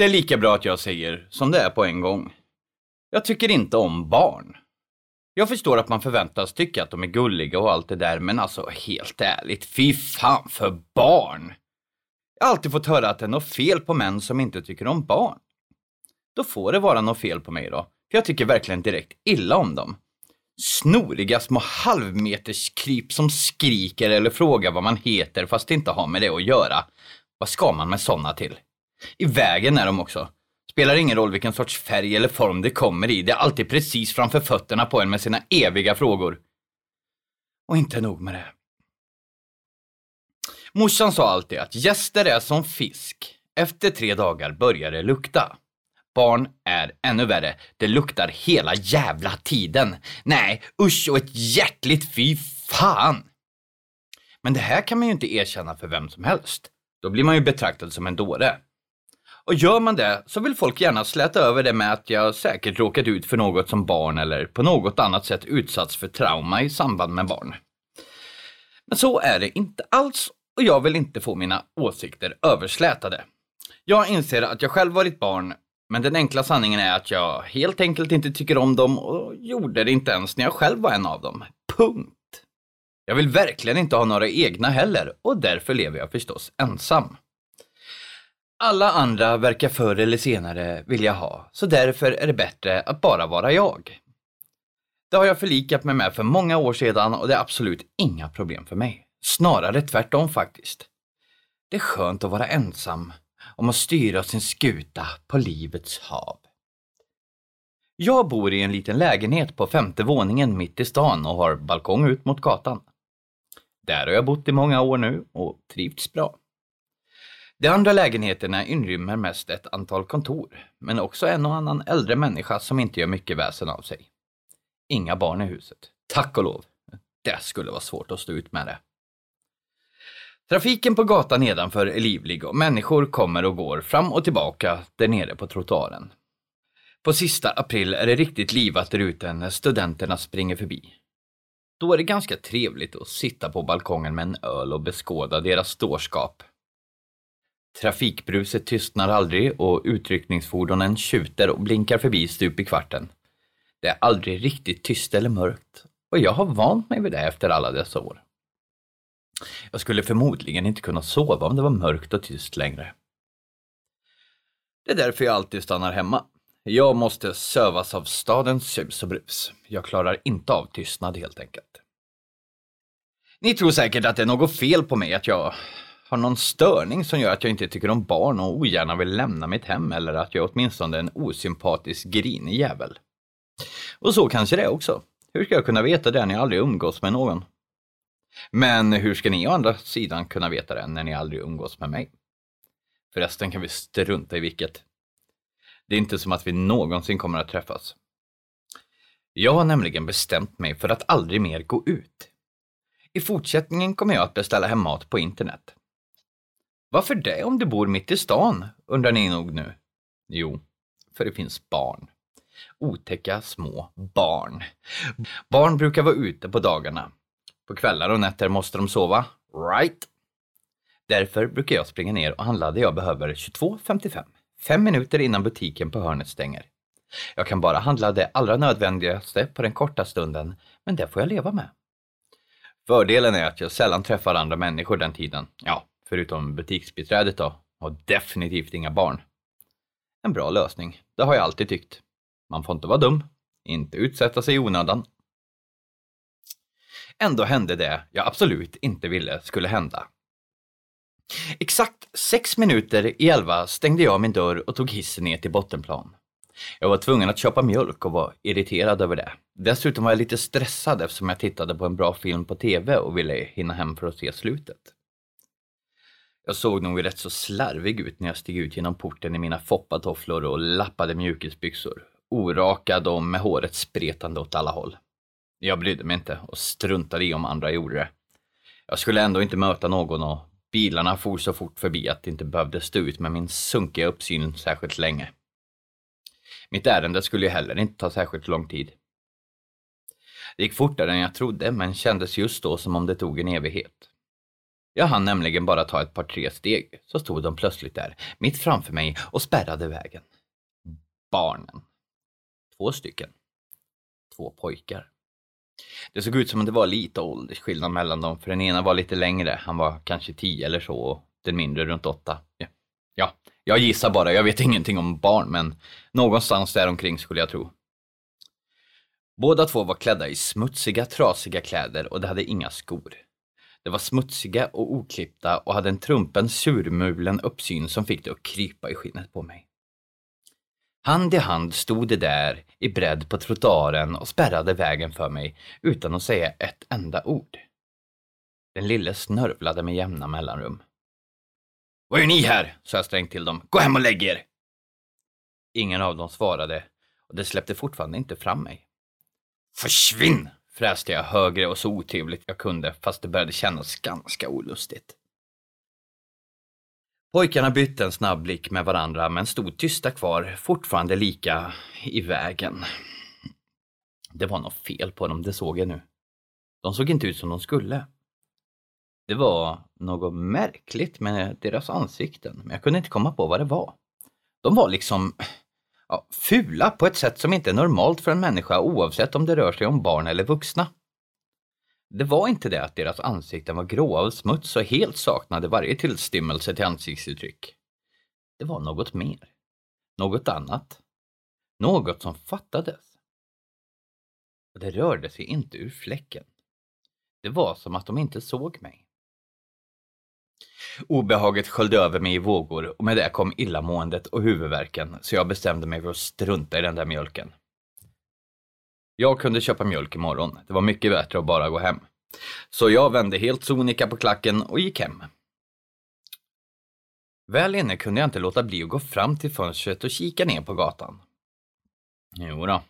Det är lika bra att jag säger som det är på en gång. Jag tycker inte om barn. Jag förstår att man förväntas tycka att de är gulliga och allt det där, men alltså helt ärligt, fy fan för barn! Jag har alltid fått höra att det är något fel på män som inte tycker om barn. Då får det vara något fel på mig då, för jag tycker verkligen direkt illa om dem. Snoriga små halvmeterskryp som skriker eller frågar vad man heter fast det inte har med det att göra. Vad ska man med sådana till? I vägen är de också. Spelar ingen roll vilken sorts färg eller form det kommer i, det är alltid precis framför fötterna på en med sina eviga frågor. Och inte nog med det. Morsan sa alltid att gäster är som fisk. Efter tre dagar börjar det lukta. Barn är ännu värre. Det luktar hela jävla tiden. Nej, usch och ett hjärtligt fy fan! Men det här kan man ju inte erkänna för vem som helst. Då blir man ju betraktad som en dåre. Och gör man det så vill folk gärna släta över det med att jag säkert råkat ut för något som barn eller på något annat sätt utsatts för trauma i samband med barn. Men så är det inte alls och jag vill inte få mina åsikter överslätade. Jag inser att jag själv varit barn, men den enkla sanningen är att jag helt enkelt inte tycker om dem och gjorde det inte ens när jag själv var en av dem. Punkt. Jag vill verkligen inte ha några egna heller och därför lever jag förstås ensam. Alla andra verkar förr eller senare vilja ha, så därför är det bättre att bara vara jag. Det har jag förlikat mig med för många år sedan och det är absolut inga problem för mig. Snarare tvärtom faktiskt. Det är skönt att vara ensam om att styra sin skuta på livets hav. Jag bor i en liten lägenhet på femte våningen mitt i stan och har balkong ut mot gatan. Där har jag bott i många år nu och trivts bra. De andra lägenheterna inrymmer mest ett antal kontor, men också en och annan äldre människa som inte gör mycket väsen av sig. Inga barn i huset. Tack och lov. Det skulle vara svårt att stå ut med det. Trafiken på gatan nedanför är livlig och människor kommer och går fram och tillbaka där nere på trottoaren. På sista april är det riktigt livat där ute när studenterna springer förbi. Då är det ganska trevligt att sitta på balkongen med en öl och beskåda deras dårskap. Trafikbruset tystnar aldrig och utryckningsfordonen tjuter och blinkar förbi stup i kvarten. Det är aldrig riktigt tyst eller mörkt och jag har vant mig vid det efter alla dessa år. Jag skulle förmodligen inte kunna sova om det var mörkt och tyst längre. Det är därför jag alltid stannar hemma. Jag måste sövas av stadens sus och brus. Jag klarar inte av tystnad helt enkelt. Ni tror säkert att det är något fel på mig, att jag har någon störning som gör att jag inte tycker om barn och ogärna vill lämna mitt hem eller att jag åtminstone är en osympatisk grinig jävel. Och så kanske det är också. Hur ska jag kunna veta det när jag aldrig umgås med någon? Men hur ska ni å andra sidan kunna veta det när ni aldrig umgås med mig? Förresten kan vi strunta i vilket. Det är inte som att vi någonsin kommer att träffas. Jag har nämligen bestämt mig för att aldrig mer gå ut. I fortsättningen kommer jag att beställa hem mat på internet. Varför det om du bor mitt i stan, undrar ni nog nu. Jo, för det finns barn. Otäcka små barn. Barn brukar vara ute på dagarna. På kvällar och nätter måste de sova. Right? Därför brukar jag springa ner och handla det jag behöver 22.55. Fem minuter innan butiken på hörnet stänger. Jag kan bara handla det allra nödvändigaste på den korta stunden, men det får jag leva med. Fördelen är att jag sällan träffar andra människor den tiden. Ja, förutom butiksbiträdet då, och definitivt inga barn. En bra lösning, det har jag alltid tyckt. Man får inte vara dum, inte utsätta sig i onödan. Ändå hände det jag absolut inte ville skulle hända. Exakt sex minuter i elva stängde jag min dörr och tog hissen ner till bottenplan. Jag var tvungen att köpa mjölk och var irriterad över det. Dessutom var jag lite stressad eftersom jag tittade på en bra film på TV och ville hinna hem för att se slutet. Jag såg nog rätt så slarvig ut när jag steg ut genom porten i mina foppatofflor och lappade mjukisbyxor. Orakad och med håret spretande åt alla håll. Jag brydde mig inte och struntade i om andra gjorde det. Jag skulle ändå inte möta någon och bilarna for så fort förbi att det inte behövde stå ut med min sunkiga uppsyn särskilt länge. Mitt ärende skulle ju heller inte ta särskilt lång tid. Det gick fortare än jag trodde, men kändes just då som om det tog en evighet. Jag hann nämligen bara ta ett par tre steg, så stod de plötsligt där, mitt framför mig och spärrade vägen. Barnen. Två stycken. Två pojkar. Det såg ut som om det var lite åldersskillnad mellan dem, för den ena var lite längre, han var kanske tio eller så, och den mindre runt åtta. Ja, ja jag gissar bara, jag vet ingenting om barn, men någonstans däromkring skulle jag tro. Båda två var klädda i smutsiga, trasiga kläder och de hade inga skor. De var smutsiga och oklippta och hade en trumpen, surmulen uppsyn som fick det att krypa i skinnet på mig. Hand i hand stod de där i bredd på trottoaren och spärrade vägen för mig utan att säga ett enda ord. Den lille snörvlade med jämna mellanrum. Vad gör ni här? sa jag strängt till dem. Gå hem och lägg er! Ingen av dem svarade och det släppte fortfarande inte fram mig. Försvinn! Fräste jag högre och så otrevligt jag kunde fast det började kännas ganska olustigt. Pojkarna bytte en snabb blick med varandra men stod tysta kvar, fortfarande lika i vägen. Det var något fel på dem, det såg jag nu. De såg inte ut som de skulle. Det var något märkligt med deras ansikten, men jag kunde inte komma på vad det var. De var liksom ja, fula på ett sätt som inte är normalt för en människa oavsett om det rör sig om barn eller vuxna. Det var inte det att deras ansikten var gråa av smuts och helt saknade varje tillstymmelse till ansiktsuttryck. Det var något mer. Något annat. Något som fattades. Och det rörde sig inte ur fläcken. Det var som att de inte såg mig. Obehaget sköljde över mig i vågor och med det kom illamåendet och huvudvärken så jag bestämde mig för att strunta i den där mjölken. Jag kunde köpa mjölk imorgon. Det var mycket bättre att bara gå hem. Så jag vände helt sonika på klacken och gick hem. Väl inne kunde jag inte låta bli att gå fram till fönstret och kika ner på gatan. Jo då.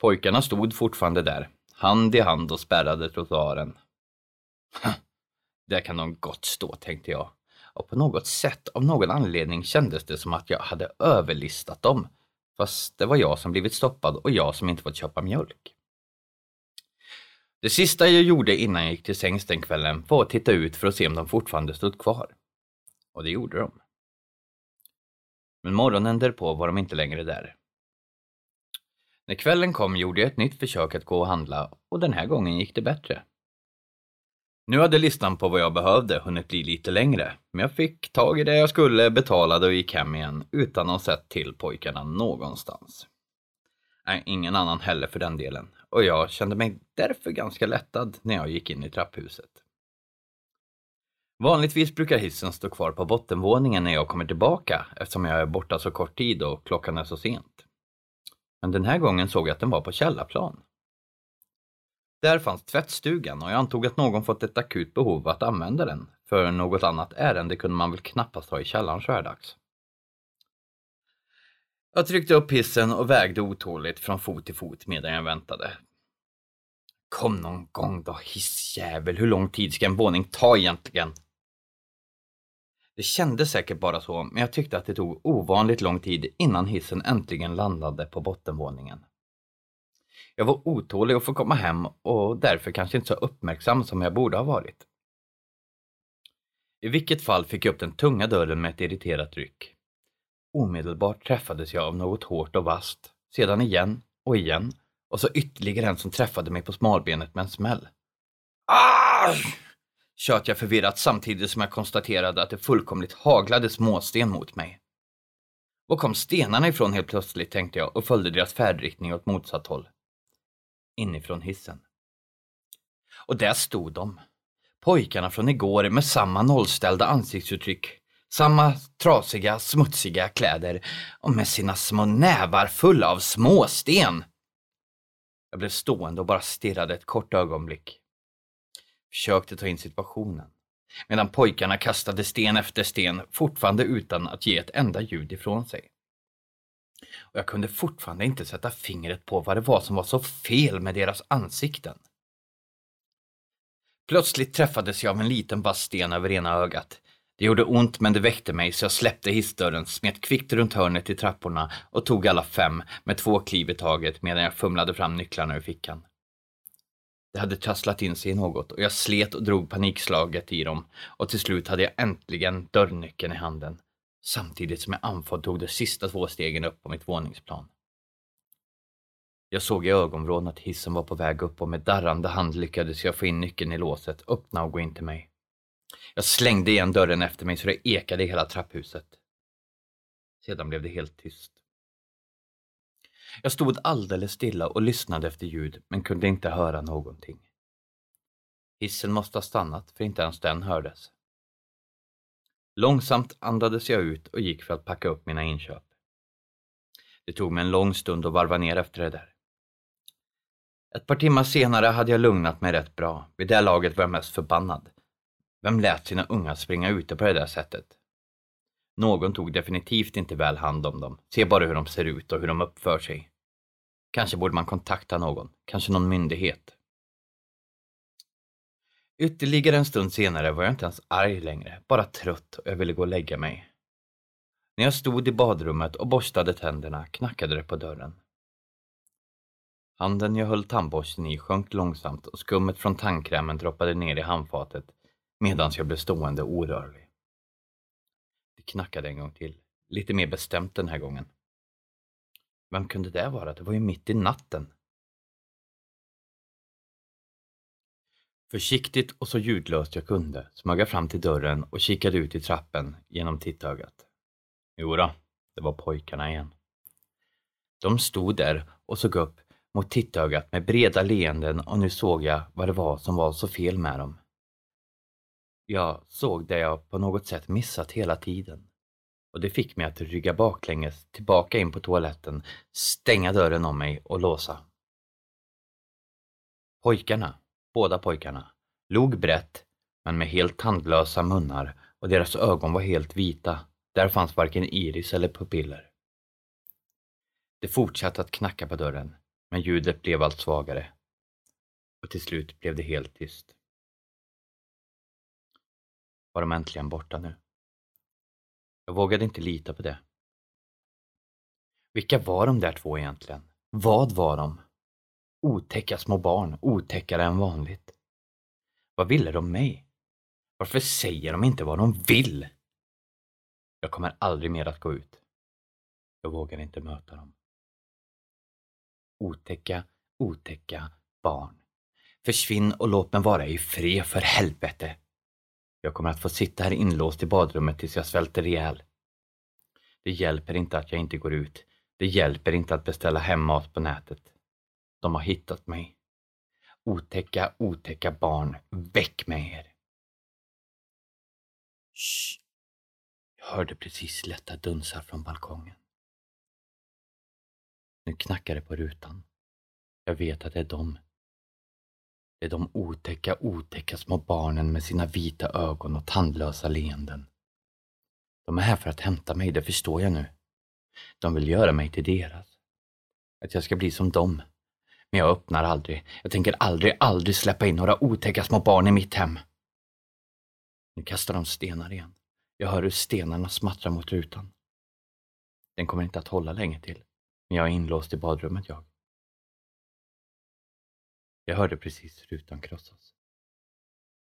Pojkarna stod fortfarande där, hand i hand och spärrade trottoaren. Där kan de gott stå, tänkte jag. Och på något sätt, av någon anledning, kändes det som att jag hade överlistat dem. Fast det var jag som blivit stoppad och jag som inte fått köpa mjölk. Det sista jag gjorde innan jag gick till sängs den kvällen var att titta ut för att se om de fortfarande stod kvar. Och det gjorde de. Men morgonen därpå var de inte längre där. När kvällen kom gjorde jag ett nytt försök att gå och handla och den här gången gick det bättre. Nu hade listan på vad jag behövde hunnit bli lite längre, men jag fick tag i det jag skulle, betalade och gick hem igen utan att ha sett till pojkarna någonstans. Nej, ingen annan heller för den delen. Och jag kände mig därför ganska lättad när jag gick in i trapphuset. Vanligtvis brukar hissen stå kvar på bottenvåningen när jag kommer tillbaka eftersom jag är borta så kort tid och klockan är så sent. Men den här gången såg jag att den var på källarplan. Där fanns tvättstugan och jag antog att någon fått ett akut behov att använda den. För något annat ärende kunde man väl knappast ha i källaren så här dags. Jag tryckte upp hissen och vägde otåligt från fot till fot medan jag väntade. Kom någon gång då, hissjävel. Hur lång tid ska en våning ta egentligen? Det kändes säkert bara så, men jag tyckte att det tog ovanligt lång tid innan hissen äntligen landade på bottenvåningen. Jag var otålig att få komma hem och därför kanske inte så uppmärksam som jag borde ha varit. I vilket fall fick jag upp den tunga dörren med ett irriterat ryck. Omedelbart träffades jag av något hårt och vasst, sedan igen och igen och så ytterligare en som träffade mig på smalbenet med en smäll. Ah! tjöt jag förvirrat samtidigt som jag konstaterade att det fullkomligt haglade småsten mot mig. Var kom stenarna ifrån helt plötsligt, tänkte jag och följde deras färdriktning åt motsatt håll. Inifrån hissen. Och där stod de. Pojkarna från igår med samma nollställda ansiktsuttryck samma trasiga, smutsiga kläder och med sina små nävar fulla av småsten. Jag blev stående och bara stirrade ett kort ögonblick. Försökte ta in situationen. Medan pojkarna kastade sten efter sten, fortfarande utan att ge ett enda ljud ifrån sig. Och jag kunde fortfarande inte sätta fingret på vad det var som var så fel med deras ansikten. Plötsligt träffades jag av en liten vass sten över ena ögat. Det gjorde ont men det väckte mig så jag släppte hissdörren, smet kvickt runt hörnet i trapporna och tog alla fem med två kliv i taget medan jag fumlade fram nycklarna ur fickan. Det hade trasslat in sig i något och jag slet och drog panikslaget i dem och till slut hade jag äntligen dörrnyckeln i handen samtidigt som jag andfådd tog de sista två stegen upp på mitt våningsplan. Jag såg i ögonvrån att hissen var på väg upp och med darrande hand lyckades jag få in nyckeln i låset, öppna och gå in till mig. Jag slängde igen dörren efter mig så det ekade i hela trapphuset. Sedan blev det helt tyst. Jag stod alldeles stilla och lyssnade efter ljud men kunde inte höra någonting. Hissen måste ha stannat för inte ens den hördes. Långsamt andades jag ut och gick för att packa upp mina inköp. Det tog mig en lång stund att varva ner efter det där. Ett par timmar senare hade jag lugnat mig rätt bra. Vid det laget var jag mest förbannad. Vem lät sina unga springa ute på det där sättet? Någon tog definitivt inte väl hand om dem. Se bara hur de ser ut och hur de uppför sig. Kanske borde man kontakta någon, kanske någon myndighet. Ytterligare en stund senare var jag inte ens arg längre, bara trött och jag ville gå och lägga mig. När jag stod i badrummet och borstade tänderna knackade det på dörren. Handen jag höll tandborsten i sjönk långsamt och skummet från tandkrämen droppade ner i handfatet medan jag blev stående orörlig. Det knackade en gång till, lite mer bestämt den här gången. Vem kunde det vara? Det var ju mitt i natten. Försiktigt och så ljudlöst jag kunde smög jag fram till dörren och kikade ut i trappen genom tittögat. Jodå, det var pojkarna igen. De stod där och såg upp mot tittögat med breda leenden och nu såg jag vad det var som var så fel med dem. Jag såg det jag på något sätt missat hela tiden. Och det fick mig att rygga baklänges tillbaka in på toaletten, stänga dörren om mig och låsa. Pojkarna, båda pojkarna, log brett men med helt tandlösa munnar och deras ögon var helt vita. Där fanns varken iris eller pupiller. Det fortsatte att knacka på dörren, men ljudet blev allt svagare. Och till slut blev det helt tyst. Var de äntligen borta nu? Jag vågade inte lita på det. Vilka var de där två egentligen? Vad var de? Otäcka små barn, otäckare än vanligt. Vad ville de mig? Varför säger de inte vad de vill? Jag kommer aldrig mer att gå ut. Jag vågar inte möta dem. Otäcka, otäcka barn. Försvinn och låt mig vara i fred för helvete. Jag kommer att få sitta här inlåst i badrummet tills jag svälter ihjäl. Det hjälper inte att jag inte går ut. Det hjälper inte att beställa hem mat på nätet. De har hittat mig. Otäcka, otäcka barn, väck med er! Shh. Jag hörde precis lätta dunsar från balkongen. Nu knackar det på rutan. Jag vet att det är de. Det är de otäcka, otäcka små barnen med sina vita ögon och tandlösa leenden. De är här för att hämta mig, det förstår jag nu. De vill göra mig till deras. Att jag ska bli som dem. Men jag öppnar aldrig. Jag tänker aldrig, aldrig släppa in några otäcka små barn i mitt hem. Nu kastar de stenar igen. Jag hör hur stenarna smattrar mot rutan. Den kommer inte att hålla länge till. Men jag är inlåst i badrummet jag. Jag hörde precis rutan krossas.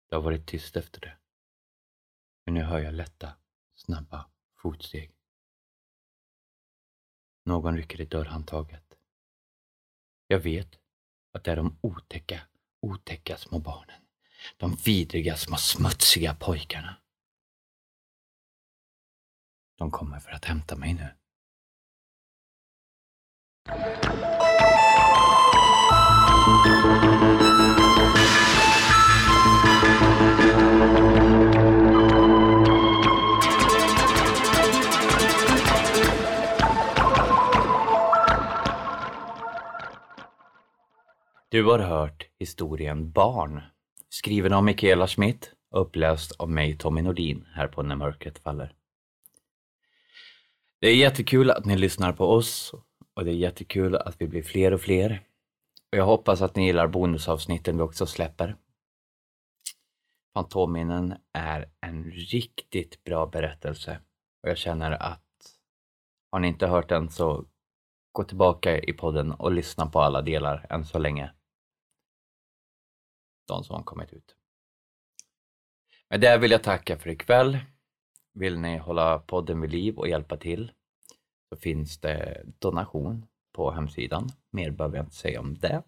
Det har varit tyst efter det. Men nu hör jag lätta, snabba fotsteg. Någon rycker i dörrhandtaget. Jag vet att det är de otäcka, otäcka små barnen. De vidriga små smutsiga pojkarna. De kommer för att hämta mig nu. Du har hört historien Barn, skriven av Mikaela Schmidt och uppläst av mig Tommy Nordin här på När mörkret faller. Det är jättekul att ni lyssnar på oss och det är jättekul att vi blir fler och fler. Och jag hoppas att ni gillar bonusavsnitten vi också släpper. Fantominnen är en riktigt bra berättelse och jag känner att har ni inte hört den så gå tillbaka i podden och lyssna på alla delar än så länge de som har kommit ut. Med det vill jag tacka för ikväll. Vill ni hålla podden vid liv och hjälpa till så finns det donation på hemsidan. Mer behöver jag inte säga om det.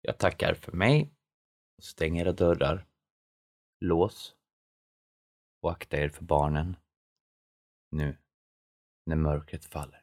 Jag tackar för mig. Stäng era dörrar. Lås. Och akta er för barnen. Nu när mörkret faller.